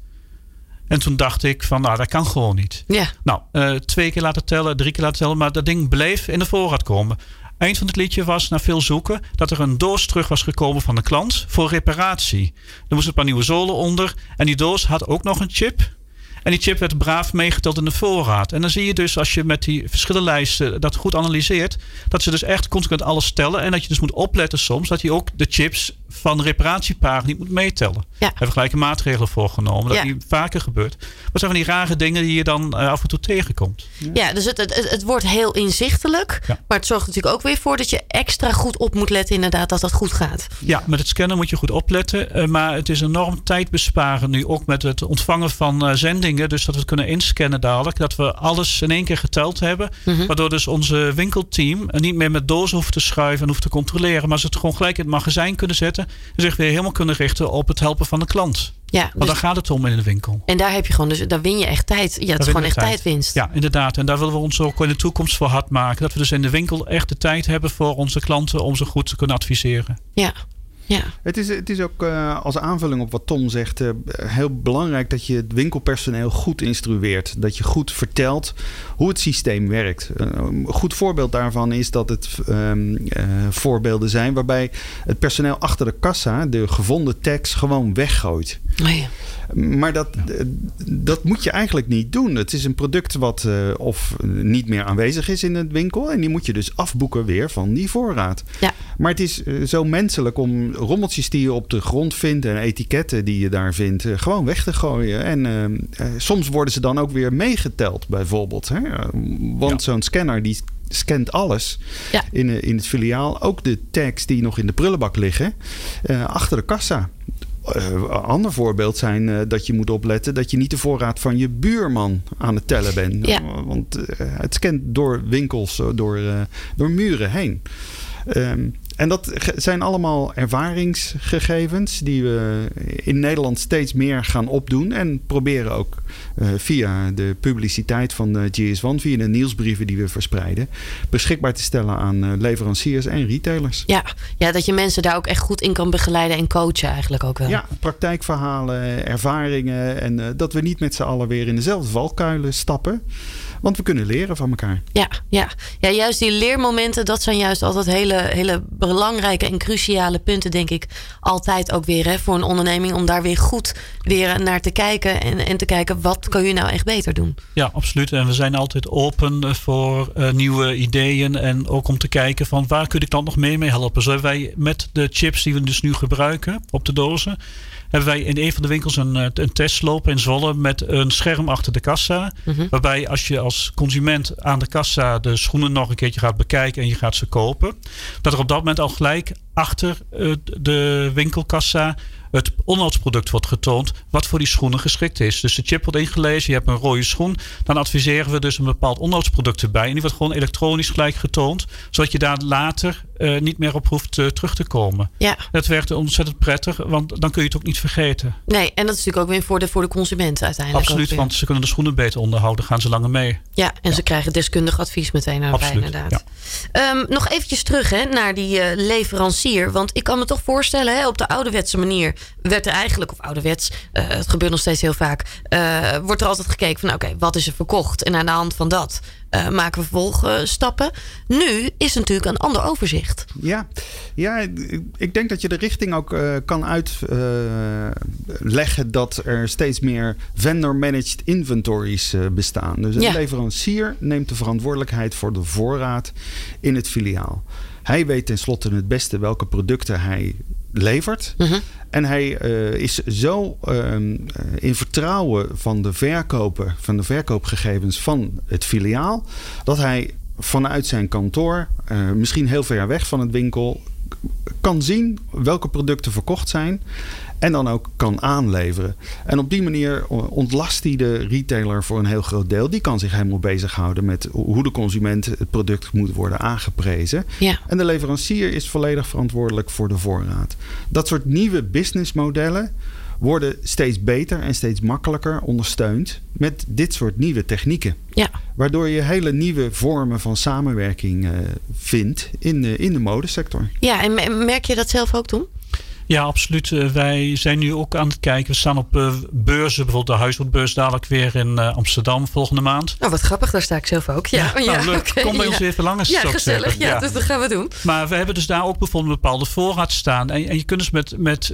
En toen dacht ik van, nou, dat kan gewoon niet. Ja. Nou, uh, twee keer laten tellen, drie keer laten tellen, maar dat ding bleef in de voorraad komen. Eind van het liedje was, na veel zoeken, dat er een doos terug was gekomen van de klant voor reparatie. Er moesten een paar nieuwe zolen onder en die doos had ook nog een chip. En die chip werd braaf meegeteld in de voorraad. En dan zie je dus, als je met die verschillende lijsten dat goed analyseert, dat ze dus echt consequent alles tellen. En dat je dus moet opletten soms dat je ook de chips van reparatiepaar niet moet meetellen. Ja. Hebben gelijke maatregelen voor genomen. Dat Ja. die vaker gebeurt. Het zijn van die rare dingen die je dan eh, af en toe tegenkomt. Ja, dus het, het, het wordt heel inzichtelijk. Ja. Maar het zorgt natuurlijk ook weer voor dat je extra goed op moet letten, inderdaad, dat dat goed gaat. Ja, met het scannen moet je goed opletten. eh, maar het is enorm tijdbesparen nu ook met het ontvangen van eh, zendingen. Dus dat we het kunnen inscannen dadelijk. Dat we alles in één keer geteld hebben. Mhm. Waardoor dus onze winkelteam niet meer met dozen hoeft te schuiven en hoeft te controleren. Maar ze het gewoon gelijk in het magazijn kunnen zetten. En zich weer helemaal kunnen richten op het helpen van de klant. Ja, Want dus- daar gaat het om in de winkel. en daar heb je gewoon, dus daar win je echt tijd. Ja, het is gewoon echt tijd. tijdwinst. Ja, inderdaad. En daar willen we ons ook in de toekomst voor hard maken. Dat we dus in de winkel echt de tijd hebben voor onze klanten om ze goed te kunnen adviseren. Ja, ja. Het is, het is ook eh, als aanvulling op wat Tom zegt eh, heel belangrijk dat je het winkelpersoneel goed instrueert. Dat je goed vertelt hoe het systeem werkt. Eh, een goed voorbeeld daarvan is dat het ehm, eh, voorbeelden zijn waarbij het personeel achter de kassa de gevonden tags gewoon weggooit. Oh ja. Maar dat, eh, dat moet je eigenlijk niet doen. Het is een product wat eh, of niet meer aanwezig is in het winkel. En die moet je dus afboeken weer van die voorraad. Ja. Maar het is eh, zo menselijk om rommeltjes die je op de grond vindt en etiketten die je daar vindt, gewoon weg te gooien. En soms worden ze dan ook weer meegeteld, bijvoorbeeld. Hè? Want Ja. zo'n scanner die scant alles Ja. in, in het filiaal. Ook de tags die nog in de prullenbak liggen, eh, achter de kassa. Eh, een ander voorbeeld zijn eh, dat je moet opletten dat je niet de voorraad van je buurman aan het tellen bent. Ja. Want eh, het scant door winkels, eh, door, eh, door muren heen. Ehm, en dat zijn allemaal ervaringsgegevens die we in Nederland steeds meer gaan opdoen. En proberen ook uh, via de publiciteit van de GS1, via de nieuwsbrieven die we verspreiden, beschikbaar te stellen aan uh, leveranciers en retailers. Ja, ja, dat je mensen daar ook echt goed in kan begeleiden en coachen eigenlijk ook wel. Ja, praktijkverhalen, ervaringen. En uh, dat we niet met z'n allen weer in dezelfde valkuilen stappen. Want we kunnen leren van elkaar. Ja, ja. ja juist die leermomenten, dat zijn juist altijd hele, hele belangrijke en cruciale punten, denk ik. Altijd ook weer hè, voor een onderneming om daar weer goed weer naar te kijken. En, en te kijken wat kan je nou echt beter doen. Ja, absoluut. En we zijn altijd open voor uh, nieuwe ideeën. En ook om te kijken van waar kun ik dan nog mee mee helpen. Zo hebben wij met de chips die we dus nu gebruiken op de dozen hebben wij in een van de winkels een, eh, een test lopen in Zwolle met een scherm achter de kassa. Mhm. Waarbij als je als consument aan de kassa de schoenen nog een keertje gaat bekijken en je gaat ze kopen, dat er op dat moment al gelijk achter eh, de winkelkassa het onderhoudsproduct wordt getoond wat voor die schoenen geschikt is. Dus de chip wordt ingelezen, je hebt een rode schoen. Dan adviseren we dus een bepaald onderhoudsproduct erbij. En die wordt gewoon elektronisch gelijk getoond. Zodat je daar later uh, niet meer op hoeft uh, terug te komen. Ja. Dat werkt ontzettend prettig, want dan kun je het ook niet vergeten. Nee, en dat is natuurlijk ook weer voor de, voor de consument uiteindelijk. Absoluut, want ze kunnen de schoenen beter onderhouden, gaan ze langer mee. Ja, en ze krijgen deskundig advies meteen erbij inderdaad. Ja. Um, nog eventjes terug hè, naar die uh, leverancier. Want ik kan me toch voorstellen, hè, op de ouderwetse manier werd er eigenlijk, of ouderwets, het gebeurt nog steeds heel vaak, wordt er altijd gekeken van oké, okay, wat is er verkocht? En aan de hand van dat uh, maken we vervolgstappen. Nu is natuurlijk een ander overzicht. Ja, ja ik denk dat je de richting ook uh, kan uitleggen uh, dat er steeds meer vendor-managed inventories bestaan. Dus een ja. leverancier neemt de verantwoordelijkheid voor de voorraad in het filiaal. Hij weet tenslotte het beste welke producten hij levert. Uh -huh. En hij uh, is zo uh, in vertrouwen van de verkoper, van de verkoopgegevens van het filiaal, dat hij vanuit zijn kantoor, uh, misschien heel ver weg van het winkel, kan zien welke producten verkocht zijn. En dan ook kan aanleveren. En op die manier ontlast hij de retailer voor een heel groot deel. Die kan zich helemaal bezighouden met hoe de consument het product moet worden aangeprezen. Ja. En de leverancier is volledig verantwoordelijk voor de voorraad. Dat soort nieuwe businessmodellen worden steeds beter en steeds makkelijker ondersteund met dit soort nieuwe technieken. Ja. Waardoor je hele nieuwe vormen van samenwerking uh, vindt in de, in de modesector. Ja, en merk je dat zelf ook doen? Ja, absoluut. Uh, wij zijn nu ook aan het kijken. We staan op uh, beurzen, bijvoorbeeld de Huishoudbeurs dadelijk weer in uh, Amsterdam volgende maand. Oh, wat grappig. Daar sta ik zelf ook. Ja, ja, nou, leuk. Okay, Kom bij ons even langs. Ja, gezellig. Ja, ja, dus dat gaan we doen. Maar we hebben dus daar ook bijvoorbeeld een bepaalde voorraad staan. En, en je kunt dus met, met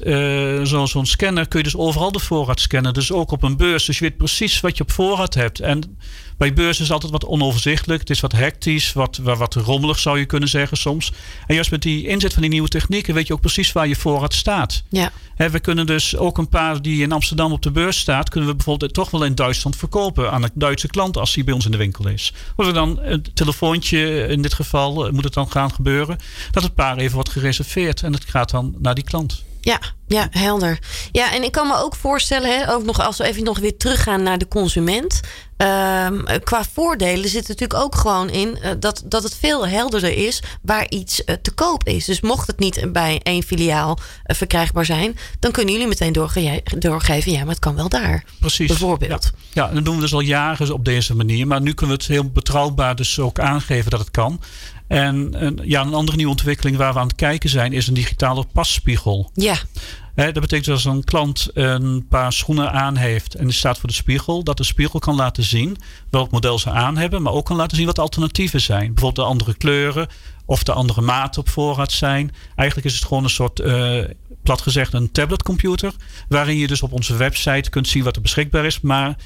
zo'n zo scanner, kun je dus overal de voorraad scannen. Dus ook op een beurs. Dus je weet precies wat je op voorraad hebt. En bij beurs is het altijd wat onoverzichtelijk. Het is wat hectisch, wat, wat rommelig zou je kunnen zeggen soms. En juist met die inzet van die nieuwe technieken weet je ook precies waar je voorraad staat. Ja. He, we kunnen dus ook een paar die in Amsterdam op de beurs staat, kunnen we bijvoorbeeld toch wel in Duitsland verkopen aan een Duitse klant als die bij ons in de winkel is. Of er dan een telefoontje, in dit geval moet het dan gaan gebeuren, dat het paar even wordt gereserveerd en het gaat dan naar die klant. Ja, ja, helder. Ja, en ik kan me ook voorstellen, hè, ook nog als we even nog weer teruggaan naar de consument. Um, qua voordelen zit natuurlijk ook gewoon in uh, dat, dat het veel helderder is waar iets uh, te koop is. Dus mocht het niet bij één filiaal uh, verkrijgbaar zijn, dan kunnen jullie meteen doorge doorgeven, ja, maar het kan wel daar. Precies. Bijvoorbeeld. Ja. ja, dat doen we dus al jaren op deze manier. Maar nu kunnen we het heel betrouwbaar dus ook aangeven dat het kan. En, en ja, een andere nieuwe ontwikkeling waar we aan het kijken zijn, is een digitale passpiegel. Ja. dat betekent dat als een klant een paar schoenen aan heeft en die staat voor de spiegel, dat de spiegel kan laten zien welk model ze aan hebben, maar ook kan laten zien wat de alternatieven zijn. Bijvoorbeeld de andere kleuren of de andere maten op voorraad zijn. Eigenlijk is het gewoon een soort, uh, plat gezegd, een tabletcomputer, waarin je dus op onze website kunt zien wat er beschikbaar is, maar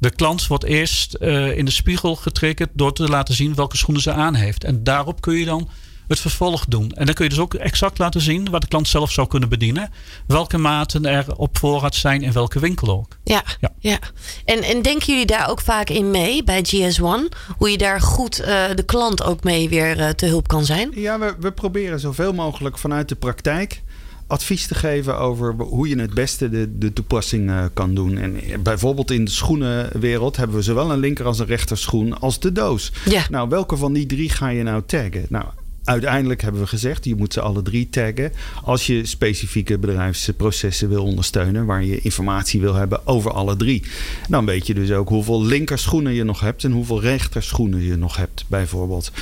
de klant wordt eerst uh, in de spiegel getriggerd door te laten zien welke schoenen ze aan heeft. En daarop kun je dan het vervolg doen. En dan kun je dus ook exact laten zien wat de klant zelf zou kunnen bedienen. Welke maten er op voorraad zijn in welke winkel ook. Ja, ja. ja. En, en denken jullie daar ook vaak in mee bij GS1? Hoe je daar goed uh, de klant ook mee weer uh, te hulp kan zijn? Ja, we, we proberen zoveel mogelijk vanuit de praktijk advies te geven over hoe je het beste de, de toepassing uh, kan doen. En bijvoorbeeld in de schoenenwereld hebben we zowel een linker als een rechter schoen als de doos. Ja. Nou, welke van die drie ga je nou taggen? Nou, uiteindelijk hebben we gezegd, je moet ze alle drie taggen. Als je specifieke bedrijfsprocessen wil ondersteunen, waar je informatie wil hebben over alle drie. Dan weet je dus ook hoeveel linkerschoenen je nog hebt en hoeveel rechterschoenen je nog hebt, bijvoorbeeld.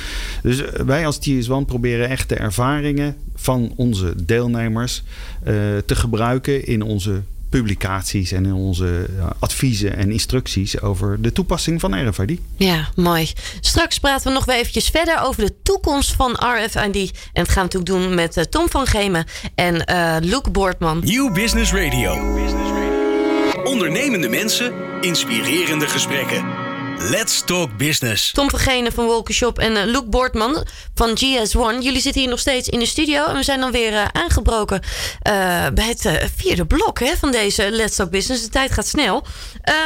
Dus eh, wij als TS1 proberen echt de ervaringen van onze deelnemers uh, te gebruiken in onze publicaties en in onze adviezen en instructies over de toepassing van RFID. Ja, mooi. Straks praten we nog weer eventjes verder over de toekomst van RFID. En het gaan we natuurlijk doen met uh, Tom van Gemen en uh, Luke Boortman. New Business Radio. Ondernemende mensen, inspirerende gesprekken. Let's Talk Business. Tom Vergenen van Wolkenshop en uh, Luke Boortman van GS1. Jullie zitten hier nog steeds in de studio. En we zijn dan weer uh, aangebroken uh, bij het vierde blok hè, van deze Let's Talk Business. De tijd gaat snel.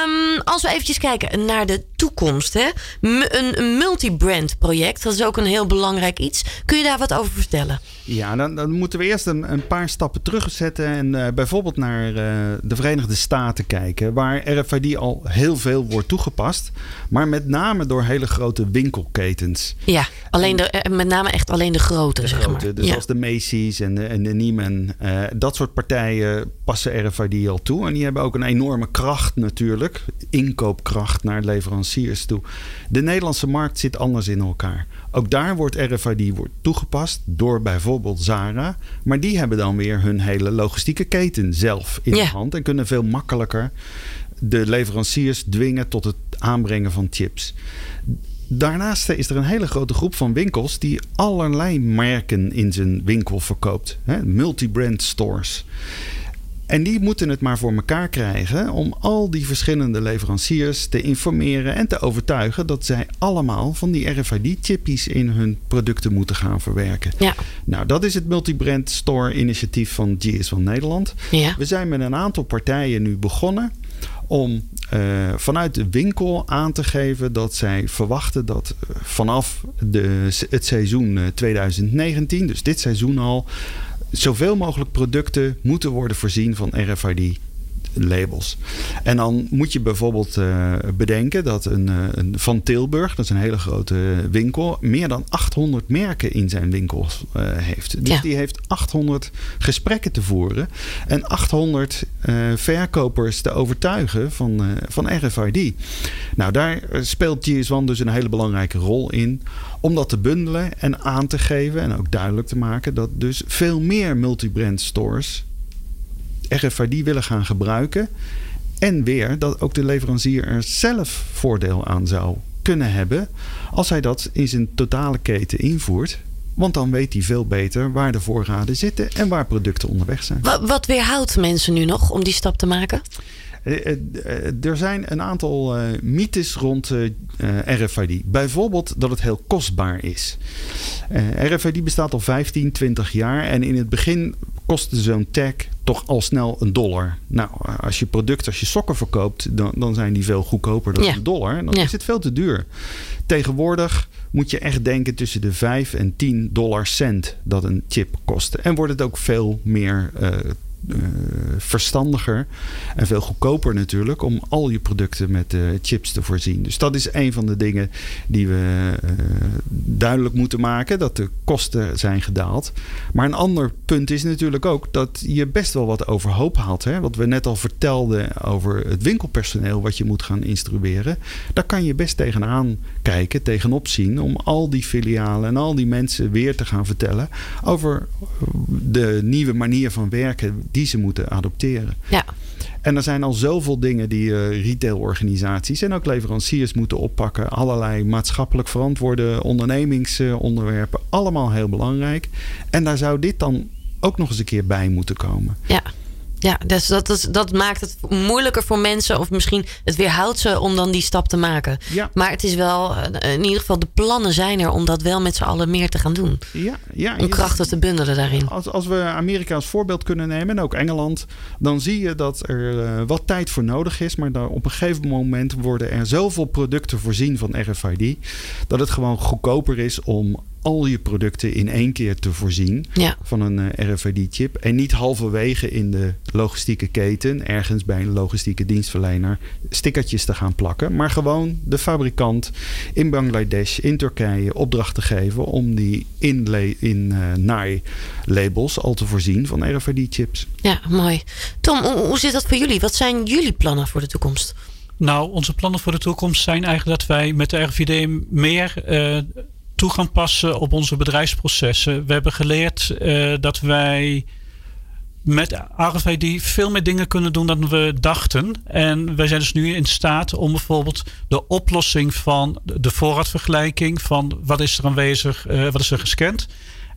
Um, als we eventjes kijken naar de toekomst. Hè? M een multi-brand project. Dat is ook een heel belangrijk iets. Kun je daar wat over vertellen? Ja, dan, dan moeten we eerst een, een, paar stappen terugzetten. En bijvoorbeeld naar de Verenigde Staten kijken. Waar RFID al heel veel wordt toegepast. Maar met name door hele grote winkelketens. Ja, alleen de, eh, met name echt alleen de grote, de zeg grote, maar. Dus ja. zoals de Macy's en de, en de Neiman. Uh, dat soort partijen passen RFID al toe. En die hebben ook een enorme kracht natuurlijk. Inkoopkracht naar leveranciers toe. De Nederlandse markt zit anders in elkaar. Ook daar wordt RFID wordt toegepast door bijvoorbeeld Zara. Maar die hebben dan weer hun hele logistieke keten zelf in Ja. de hand. En kunnen veel makkelijker de leveranciers dwingen tot het aanbrengen van chips. Daarnaast is er een hele grote groep van winkels die allerlei merken in zijn winkel verkoopt. Multi-brand stores. En die moeten het maar voor elkaar krijgen om al die verschillende leveranciers te informeren en te overtuigen dat zij allemaal van die RFID-chippies in hun producten moeten gaan verwerken. Ja. Nou, dat is het multi-brand store initiatief van GS van Nederland. Ja. We zijn met een aantal partijen nu begonnen om uh, vanuit de winkel aan te geven dat zij verwachten dat uh, vanaf het seizoen uh, 2019, dus dit seizoen al, zoveel mogelijk producten moeten worden voorzien van RFID labels. En dan moet je bijvoorbeeld uh, bedenken dat een, uh, een, Van Tilburg, dat is een hele grote winkel, meer dan 800 merken in zijn winkels uh, heeft. Dus Ja. die heeft 800 gesprekken te voeren en 800 verkopers te overtuigen van, van RFID. Nou, daar speelt GS1 dus een hele belangrijke rol in om dat te bundelen en aan te geven en ook duidelijk te maken dat dus veel meer multibrand stores RFID willen gaan gebruiken. En weer dat ook de leverancier er zelf voordeel aan zou kunnen hebben als hij dat in zijn totale keten invoert. Want dan weet hij veel beter waar de voorraden zitten en waar producten onderweg zijn. Wat, wat weerhoudt mensen nu nog om die stap te maken? Er zijn een aantal uh, mythes rond uh, RFID. Bijvoorbeeld dat het heel kostbaar is. Uh, RFID bestaat al 15, 20 jaar en in het begin kostte zo'n tag toch al snel een dollar. Nou, als je product, als je sokken verkoopt, dan, dan zijn die veel goedkoper dan Ja. een dollar. En dan Ja. is het veel te duur. Tegenwoordig moet je echt denken tussen de 5 en 10 dollar cent dat een chip kost. En wordt het ook veel meer eh, eh, verstandiger en veel goedkoper natuurlijk om al je producten met eh, chips te voorzien. Dus dat is een van de dingen die we eh, duidelijk moeten maken, dat de kosten zijn gedaald. Maar een ander punt is natuurlijk ook dat je best wel wat overhoop haalt. Hè? Wat we net al vertelden over het winkelpersoneel wat je moet gaan instrueren. Daar kan je best tegenaan kijken, tegenop zien om al die filialen en al die mensen weer te gaan vertellen over de nieuwe manier van werken die ze moeten adopteren. Ja. En er zijn al zoveel dingen die eh, retailorganisaties en ook leveranciers moeten oppakken. Allerlei maatschappelijk verantwoorde ondernemingsonderwerpen. Allemaal heel belangrijk. En daar zou dit dan ook nog eens een keer bij moeten komen. Ja. Ja, dus dat, dat maakt het moeilijker voor mensen, of misschien het weerhoudt ze om dan die stap te maken. Ja. Maar het is wel, eh, in ieder geval, de plannen zijn er om dat wel met z'n allen meer te gaan doen. Ja, ja, Om krachten te bundelen daarin. Als, als we Amerika als voorbeeld kunnen nemen en ook Engeland, dan zie je dat er eh, wat tijd voor nodig is. Maar daar op een gegeven moment worden er zoveel producten voorzien van RFID dat het gewoon goedkoper is om al je producten in één keer te voorzien Ja. van een eh, RFID-chip. En niet halverwege in de logistieke keten, ergens bij een logistieke dienstverlener, stickertjes te gaan plakken. Maar gewoon de fabrikant in Bangladesh, in Turkije, opdracht te geven om die inle- in eh naailabels al te voorzien van RFID-chips. Ja, mooi. Tom, hoe, zit dat voor jullie? Wat zijn jullie plannen voor de toekomst? Nou, onze plannen voor de toekomst zijn eigenlijk dat wij met de RVD meer eh, toe gaan passen op onze bedrijfsprocessen. We hebben geleerd eh, dat wij met RFID veel meer dingen kunnen doen dan we dachten. En wij zijn dus nu in staat om bijvoorbeeld de oplossing van de voorraadvergelijking van wat is er aanwezig, eh, wat is er gescand.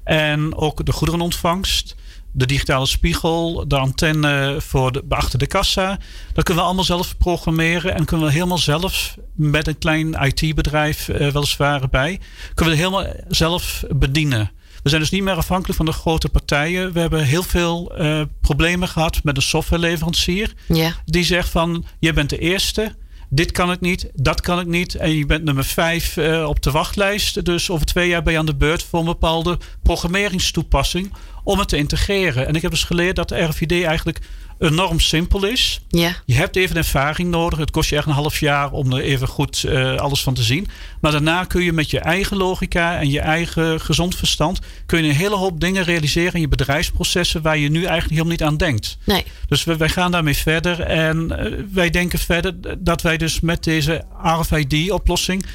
En ook de goederenontvangst, de digitale spiegel, de antenne voor de, achter de kassa. Dat kunnen we allemaal zelf programmeren en kunnen we helemaal zelf met een klein IT-bedrijf eh, weliswaar bij, kunnen we het helemaal zelf bedienen. We zijn dus niet meer afhankelijk van de grote partijen. We hebben heel veel eh, problemen gehad met een softwareleverancier. Ja. Die zegt van, je bent de eerste. Dit kan ik niet, dat kan ik niet. En je bent nummer vijf eh, op de wachtlijst. Dus over twee jaar ben je aan de beurt voor een bepaalde programmeringstoepassing om het te integreren. En ik heb dus geleerd dat de RFID eigenlijk enorm simpel is. Ja. Je hebt even ervaring nodig. Het kost je echt een half jaar om er even goed eh, alles van te zien. Maar daarna kun je met je eigen logica en je eigen gezond verstand... kun je een hele hoop dingen realiseren in je bedrijfsprocessen... waar je nu eigenlijk helemaal niet aan denkt. Nee. Dus wij, wij gaan daarmee verder. En eh, wij denken verder dat wij dus met deze RFID-oplossing...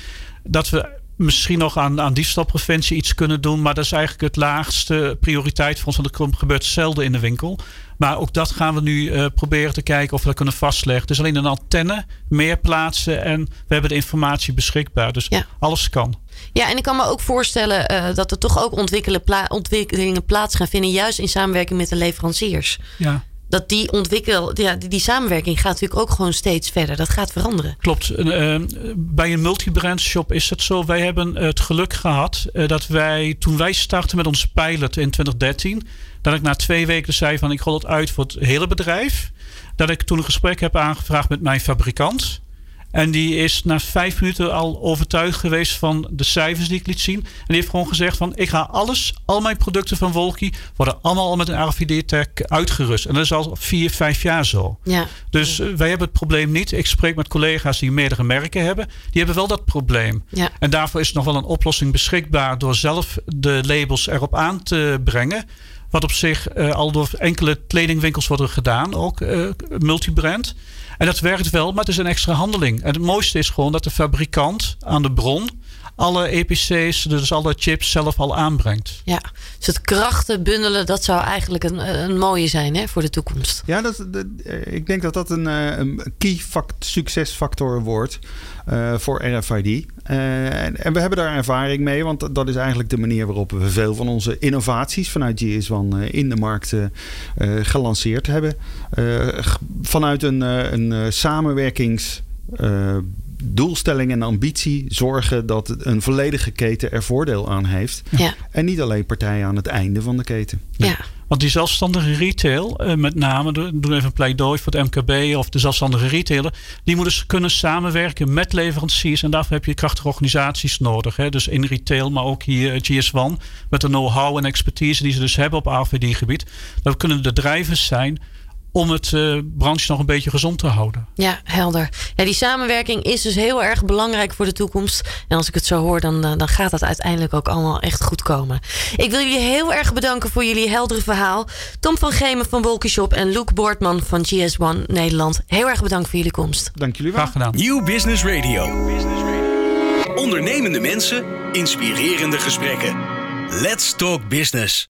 dat we misschien nog aan, aan diefstalpreventie iets kunnen doen. Maar dat is eigenlijk het laagste prioriteit voor ons. Want er gebeurt zelden in de winkel. Maar ook dat gaan we nu uh, proberen te kijken of we dat kunnen vastleggen. Dus alleen een antenne, meer plaatsen en we hebben de informatie beschikbaar. Dus Ja. alles kan. Ja, en ik kan me ook voorstellen eh, dat er toch ook ontwikkelingen plaats gaan vinden, juist in samenwerking met de leveranciers. Ja. Dat die ontwikkel, ja, die, die samenwerking gaat natuurlijk ook gewoon steeds verder. Dat gaat veranderen. Klopt. Eh, bij een multibrand shop is het zo. Wij hebben het geluk gehad eh, dat wij, toen wij startten met onze pilot in 2013, dat ik na twee weken zei van ik rol het uit voor het hele bedrijf. Dat ik toen een gesprek heb aangevraagd met mijn fabrikant. En die is na vijf minuten al overtuigd geweest van de cijfers die ik liet zien. En die heeft gewoon gezegd van ik ga alles, al mijn producten van Wolky worden allemaal al met een RFID-tag uitgerust. En dat is al vier, vijf jaar zo. Ja. Dus eh, wij hebben het probleem niet. Ik spreek met collega's die meerdere merken hebben. Die hebben wel dat probleem. Ja. En daarvoor is nog wel een oplossing beschikbaar door zelf de labels erop aan te brengen. Wat op zich eh, al door enkele kledingwinkels worden gedaan, ook eh, multibrand. En dat werkt wel, maar het is een extra handeling. En het mooiste is gewoon dat de fabrikant aan de bron alle EPC's, dus alle chips zelf al aanbrengt. Ja, dus het krachten bundelen, dat zou eigenlijk een, een mooie zijn hè, voor de toekomst. Ja, dat, dat- eh, ik denk dat dat een, eh, een key fact, succesfactor wordt eh, voor RFID. Eh, en, en we hebben daar ervaring mee, want dat- dat is eigenlijk de manier waarop we veel van onze innovaties vanuit GS1 eh, in de markt gelanceerd hebben. Eh, vanuit een, een samenwerkings. eh, doelstelling en ambitie zorgen dat een volledige keten er voordeel aan heeft. Ja, En niet alleen partijen aan het einde van de keten. ja. Want die zelfstandige retail, eh, met name, do- doen even een pleidooi voor het MKB of de zelfstandige retailer, die moeten dus kunnen samenwerken met leveranciers. En daarvoor heb je krachtige organisaties nodig. Hè? Dus in retail, maar ook hier eh, GS1, met de know-how en expertise die ze dus hebben op RFID-gebied. Dat kunnen de drijvers zijn om het eh, branche nog een beetje gezond te houden. Ja, helder. Ja, die samenwerking is dus heel erg belangrijk voor de toekomst. En als ik het zo hoor, dan, eh, dan gaat dat uiteindelijk ook allemaal echt goed komen. Ik wil jullie heel erg bedanken voor jullie heldere verhaal. Tom van Gemen van Wolkenshop en Luc Boortman van GS1 Nederland. Heel erg bedankt voor jullie komst. Dank jullie wel. Graag gedaan. Nieuw Business Radio. Ondernemende mensen, inspirerende gesprekken. Let's talk business.